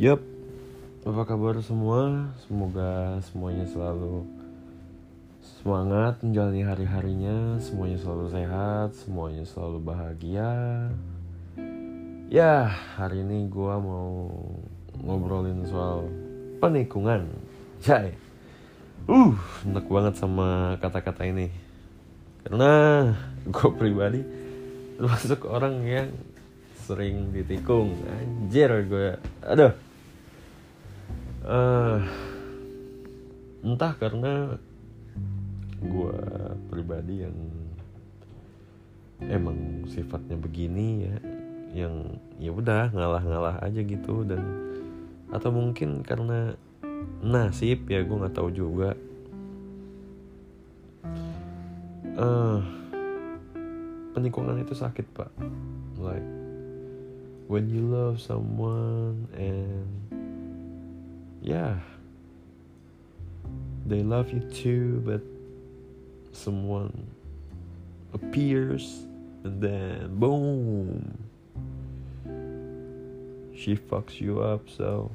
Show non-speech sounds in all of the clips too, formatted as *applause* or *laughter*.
Yup, apa kabar semua? Semoga semuanya selalu semangat menjalani hari-harinya, semuanya selalu sehat, semuanya selalu bahagia. Ya, hari ini gue mau ngobrolin soal penikungan. Jai. Uh, enak banget sama kata-kata ini. Karena gue pribadi termasuk orang yang sering ditikung. Anjir gue. Aduh. Eh, entah karena gue pribadi yang emang sifatnya begini ya yang ya udah ngalah-ngalah aja gitu dan atau mungkin karena nasib ya gue nggak tahu juga. Eh penikungan itu sakit pak. Like when you love someone and yeah. They love you too but someone appears and then boom. She fucks you up so.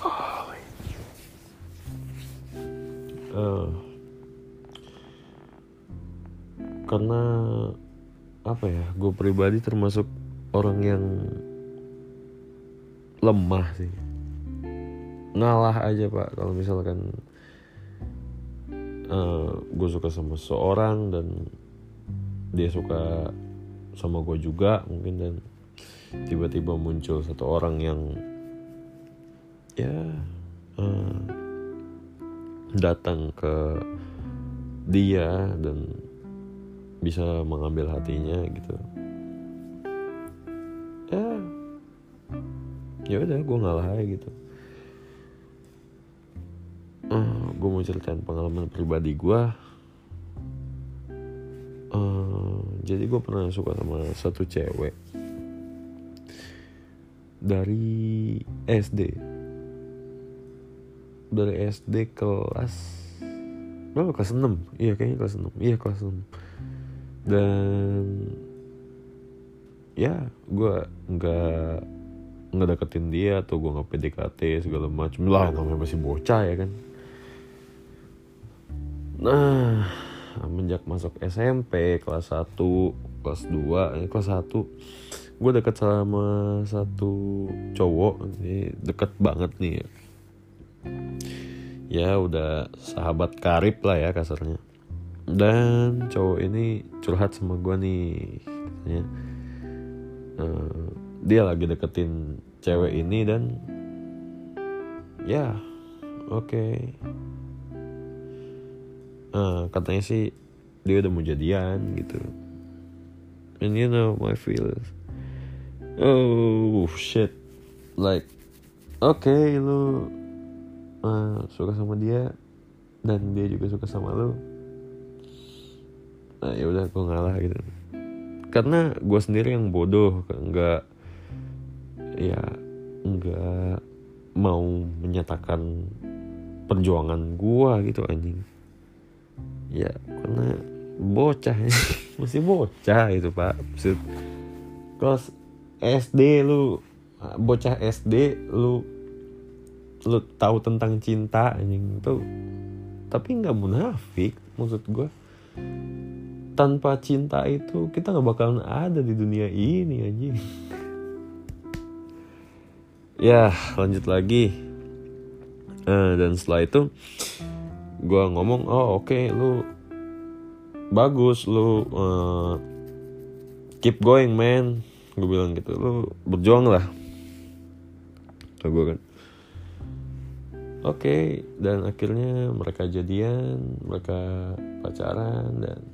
*sighs* Eh, karena apa ya gue pribadi termasuk orang yang lemah sih. Ngalah aja pak kalau misalkan uh, gue suka sama seorang dan dia suka sama gue juga mungkin dan tiba-tiba muncul satu orang yang ya uh, datang ke dia dan bisa mengambil hatinya gitu. Ya ya udah gue ngalah aja gitu. Uh, gue mau ceritain pengalaman pribadi gue uh, jadi gue pernah suka sama satu cewek. Dari SD dari SD kelas berapa? Kelas 6 iya kayaknya kelas 6 iya kelas 6 dan ya gue nggak nggak deketin dia atau gue nggak PDKT segala macem. Lah namanya masih bocah ya kan? Nah menjak masuk SMP kelas 1 kelas 2 eh, kelas 1 gue deket sama satu cowok. Ini deket banget nih ya. Ya udah sahabat karib lah ya kasarnya. Dan cowok ini curhat sama gue nih katanya. Uh, dia lagi deketin cewek ini dan ya oke. Okay. uh, katanya sih dia udah mau jadian gitu. And you know my feelings. Oh shit. Like oke okay, lu uh, suka sama dia dan dia juga suka sama lu. Nah ya udah gue ngalah gitu. Karena gue sendiri yang bodoh nggak ya nggak mau menyatakan perjuangan gue gitu anjing. Ya karena bocah *laughs* masih bocah itu pak. Maksud kelas SD lu bocah SD lu lu tahu tentang cinta anjing. Tuh tapi nggak munafik maksud gue tanpa cinta itu kita nggak bakalan ada di dunia ini anjing *laughs* ya lanjut lagi. Uh, dan setelah itu gue ngomong oh oke okay, lu bagus lu uh, keep going man. Gue bilang gitu lu berjuang lah. Tuh gue kan. Oke okay, dan akhirnya mereka jadian mereka pacaran dan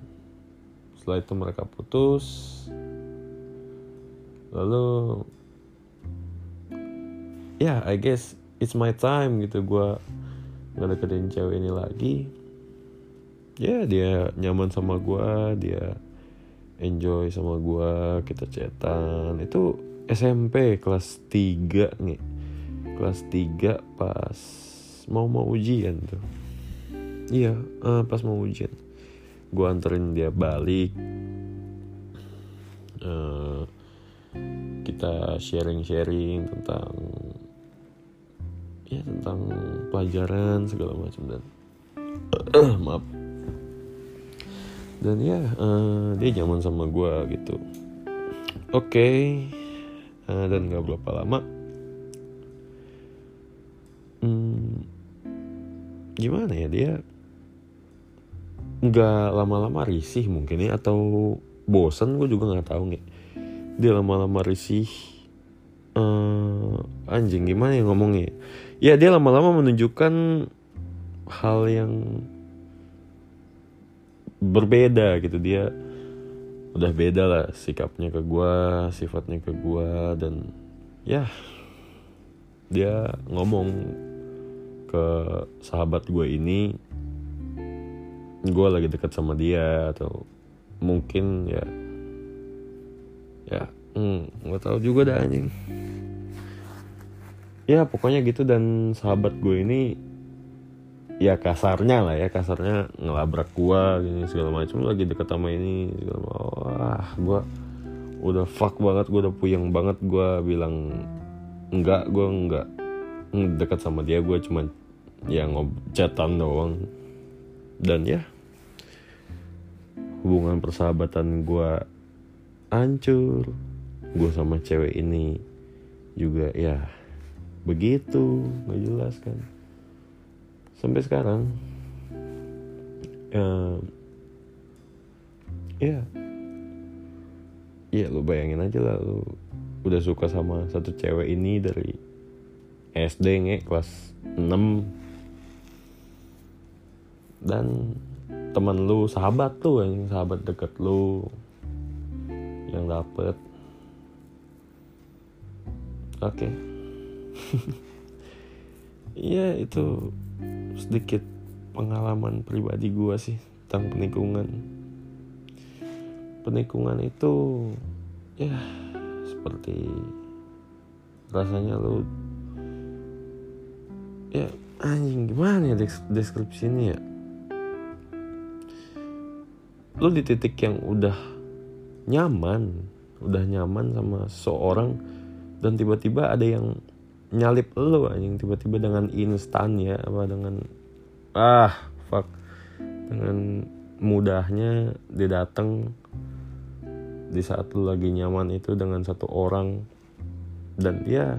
setelah itu mereka putus. Lalu ya yeah, I guess it's my time gitu gue ngedeketin cewek ini lagi. Ya yeah, dia nyaman sama gue dia enjoy sama gue kita cetan itu SMP kelas 3 nih. Kelas 3 pas mau mau ujian tuh. Iya uh, pas mau ujian. Gue anterin dia balik. Uh, kita sharing-sharing tentang ya tentang pelajaran segala macam dan *clears throat* maaf. Dan ya uh, dia nyaman sama gue gitu. Oke okay. uh, dan gak berapa lama. Hmm, gimana ya dia nggak lama-lama risih mungkin ya atau bosan gue juga nggak tahu nih. Dia lama-lama risih. Uh, anjing gimana ya ngomongnya ya dia lama-lama menunjukkan hal yang berbeda gitu. Dia udah beda lah sikapnya ke gue sifatnya ke gue dan ya dia ngomong ke sahabat gue ini gue lagi deket sama dia atau mungkin ya ya hmm, nggak tahu juga dah anjing ya pokoknya gitu. Dan sahabat gue ini ya kasarnya lah ya kasarnya ngelabrak gua gini segala macam lagi deket sama ini segala wah gua udah fuck banget. Gua udah puyeng banget. Gua bilang enggak gua enggak deket sama dia. Gua cuma ya ngobcetan doang. Dan ya hubungan persahabatan gua hancur. Gua sama cewek ini juga ya begitu nggak jelas kan. Sampai sekarang uh, ya. Ya lu bayangin aja lah lu udah suka sama satu cewek ini dari SD nge kelas 6 dan teman lu sahabat tuh yang sahabat deket lu yang dapet. Oke. okay. *laughs* Iya itu sedikit pengalaman pribadi gue sih tentang penikungan. Penikungan itu ya seperti rasanya lo ya anjing gimana ya deskripsi ini ya? Lo di titik yang udah nyaman udah nyaman sama seseorang dan tiba-tiba ada yang nyalip lo anjing tiba-tiba dengan instan ya apa dengan ah fuck dengan mudahnya dia datang di saat lu lagi nyaman itu dengan satu orang dan dia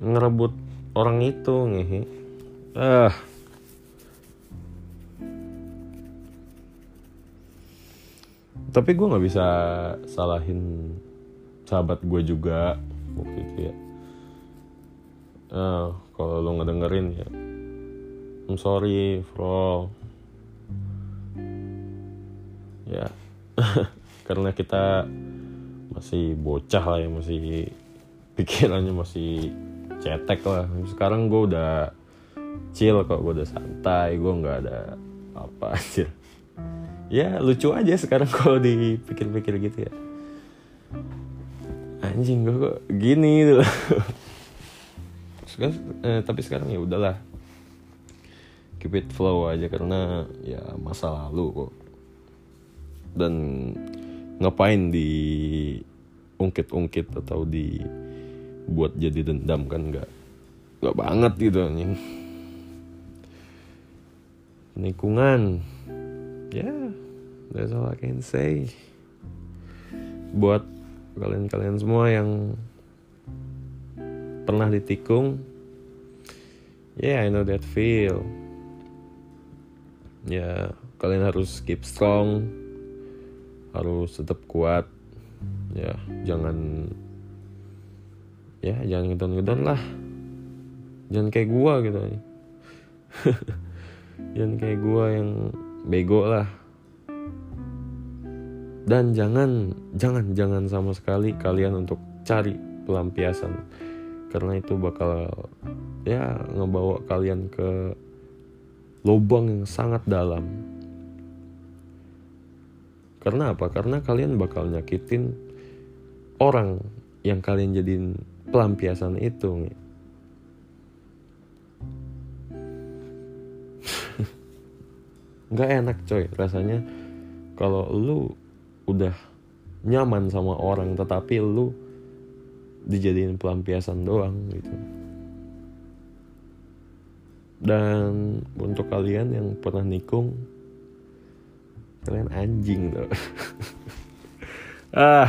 ngerebut orang itu ngehe. Ah. Tapi gue nggak bisa salahin sahabat gue juga waktu itu ya. Uh, kalau lo ngedengerin ya. I'm sorry bro. Ya. *laughs* Karena kita masih bocah lah ya masih pikirannya masih cetek lah. Sekarang gue udah chill kok gue udah santai gue nggak ada apa aja. Ya lucu aja sekarang *laughs* kalau dipikir-pikir gitu ya anjing gue kok gini gitu sekarang, eh, tapi sekarang ya udahlah. Keep it flow aja karena ya masa lalu kok. Dan ngapain di ungkit-ungkit atau di buat jadi dendam kan nggak nggak banget gitu anjing. Lingkungan ya yeah, that's all I can say. Buat kalian-kalian semua yang pernah ditikung yeah I know that feel. Ya yeah, kalian harus keep strong harus tetap kuat. Ya yeah, jangan ya yeah, jangan ngedon-ngedon lah. Jangan kayak gua gitu. *laughs* Jangan kayak gua yang bego lah dan jangan jangan jangan sama sekali kalian untuk cari pelampiasan. Karena itu bakal ya ngebawa kalian ke lubang yang sangat dalam. Karena apa? Karena kalian bakal nyakitin orang yang kalian jadiin pelampiasan itu *laughs* nggak enak coy rasanya. Kalau lu udah nyaman sama orang tetapi lu dijadiin pelampiasan doang gitu. Dan untuk kalian yang pernah nikung kalian anjing tuh *laughs* ah.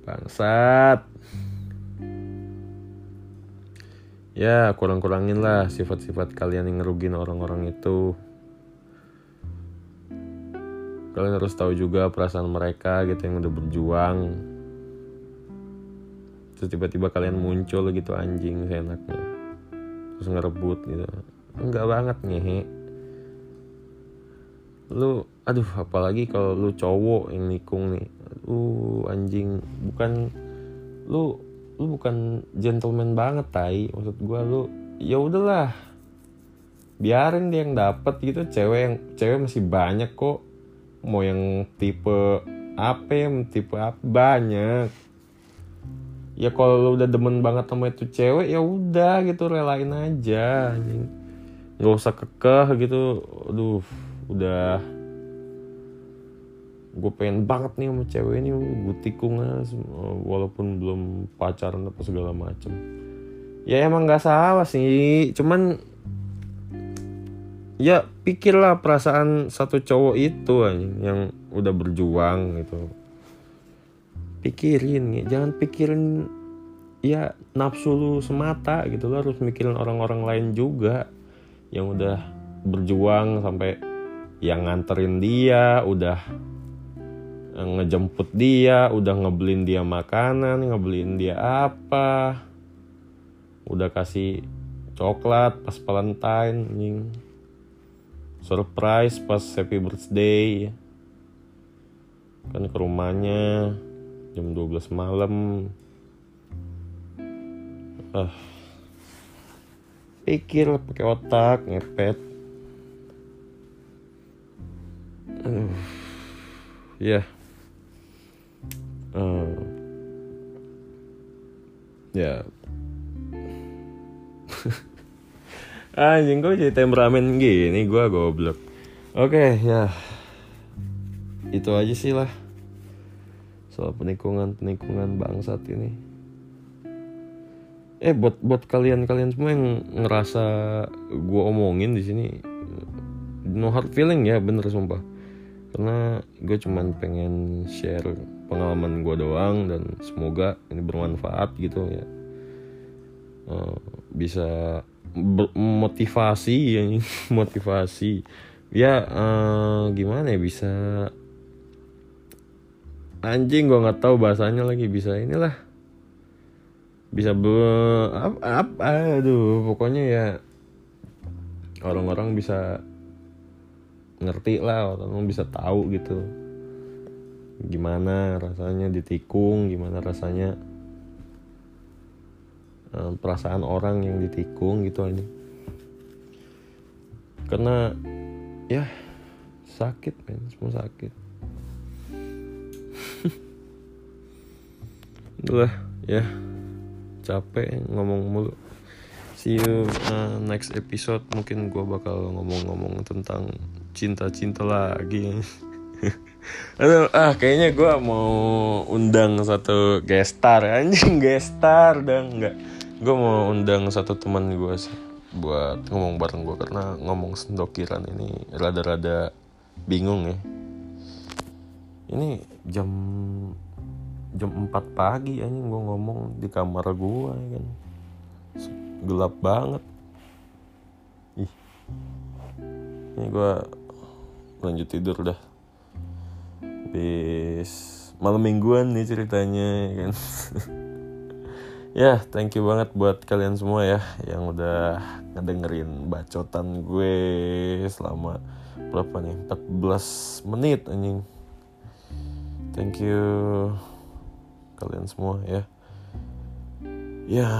Bangsat. Ya kurang-kurangin lah sifat-sifat kalian yang ngerugin orang-orang itu kalian harus tahu juga perasaan mereka gitu yang udah berjuang. Terus tiba-tiba kalian muncul gitu anjing seenaknya. Terus ngerebut gitu. Enggak banget nih lu aduh apalagi kalau lu cowok yang nikung nih. Lu anjing bukan lu lu bukan gentleman banget tai. Maksud gua lu ya udahlah. Biarin dia yang dapet gitu cewek yang cewek masih banyak kok mau yang tipe apa tipe apa? Banyak. Ya kalau lu udah demen banget sama itu cewek ya udah gitu relain aja nggak usah kekeh gitu. Aduh udah. Gue pengen banget nih sama cewek ini gue tikung walaupun belum pacaran apa segala macem. Ya emang nggak salah sih cuman ya pikirlah perasaan satu cowok itu yang udah berjuang gitu. Pikirin jangan pikirin ya nafsu lu semata gitu. Lo harus mikirin orang-orang lain juga yang udah berjuang sampai yang nganterin dia udah ngejemput dia, udah ngebeliin dia makanan, ngebeliin dia apa, udah kasih coklat pas Valentine. Surprise pas happy birthday, kan ke rumahnya jam 12 malam, ah, pikir pakai otak ngepet, uh, ya. Yeah uh, ya *laughs* anjing gue jadi temperamen gini? Gue goblok. Oke okay, ya. Itu aja sih lah. Soal penikungan penikungan bangsat ini. Eh buat buat kalian kalian semua yang ngerasa gue omongin di sini no hard feeling ya bener sumpah. Karena gue cuman pengen share pengalaman gue doang dan semoga ini bermanfaat gitu ya. Uh, bisa motivasi ya *laughs* motivasi. Ya uh, gimana ya bisa. Anjing gue nggak tahu bahasanya lagi. Bisa inilah. Bisa be apa, apa aduh pokoknya ya orang-orang bisa ngerti lah orang bisa tahu gitu. Gimana rasanya ditikung gimana rasanya um, perasaan orang yang ditikung gitu aja karena ya sakit men semua sakit. *laughs* Itulah ya capek ngomong mulu. See you uh, next episode. Mungkin gue bakal ngomong-ngomong tentang cinta-cinta lagi *laughs* Aduh, ah kayaknya gue mau undang satu gestar anjing gestar dan enggak. Gue mau undang satu teman gue sih buat ngomong bareng gue karena ngomong sendokiran ini rada-rada bingung ya. Ini jam jam 4 pagi anjing gue ngomong di kamar gue ya kan. Gelap banget. Ih. Ini gue lanjut tidur dah habis malam mingguan nih ceritanya ya kan? *laughs* Ya thank you banget buat kalian semua ya yang udah ngedengerin bacotan gue selama berapa nih? 14 menit anjing. Thank you kalian semua ya. Ya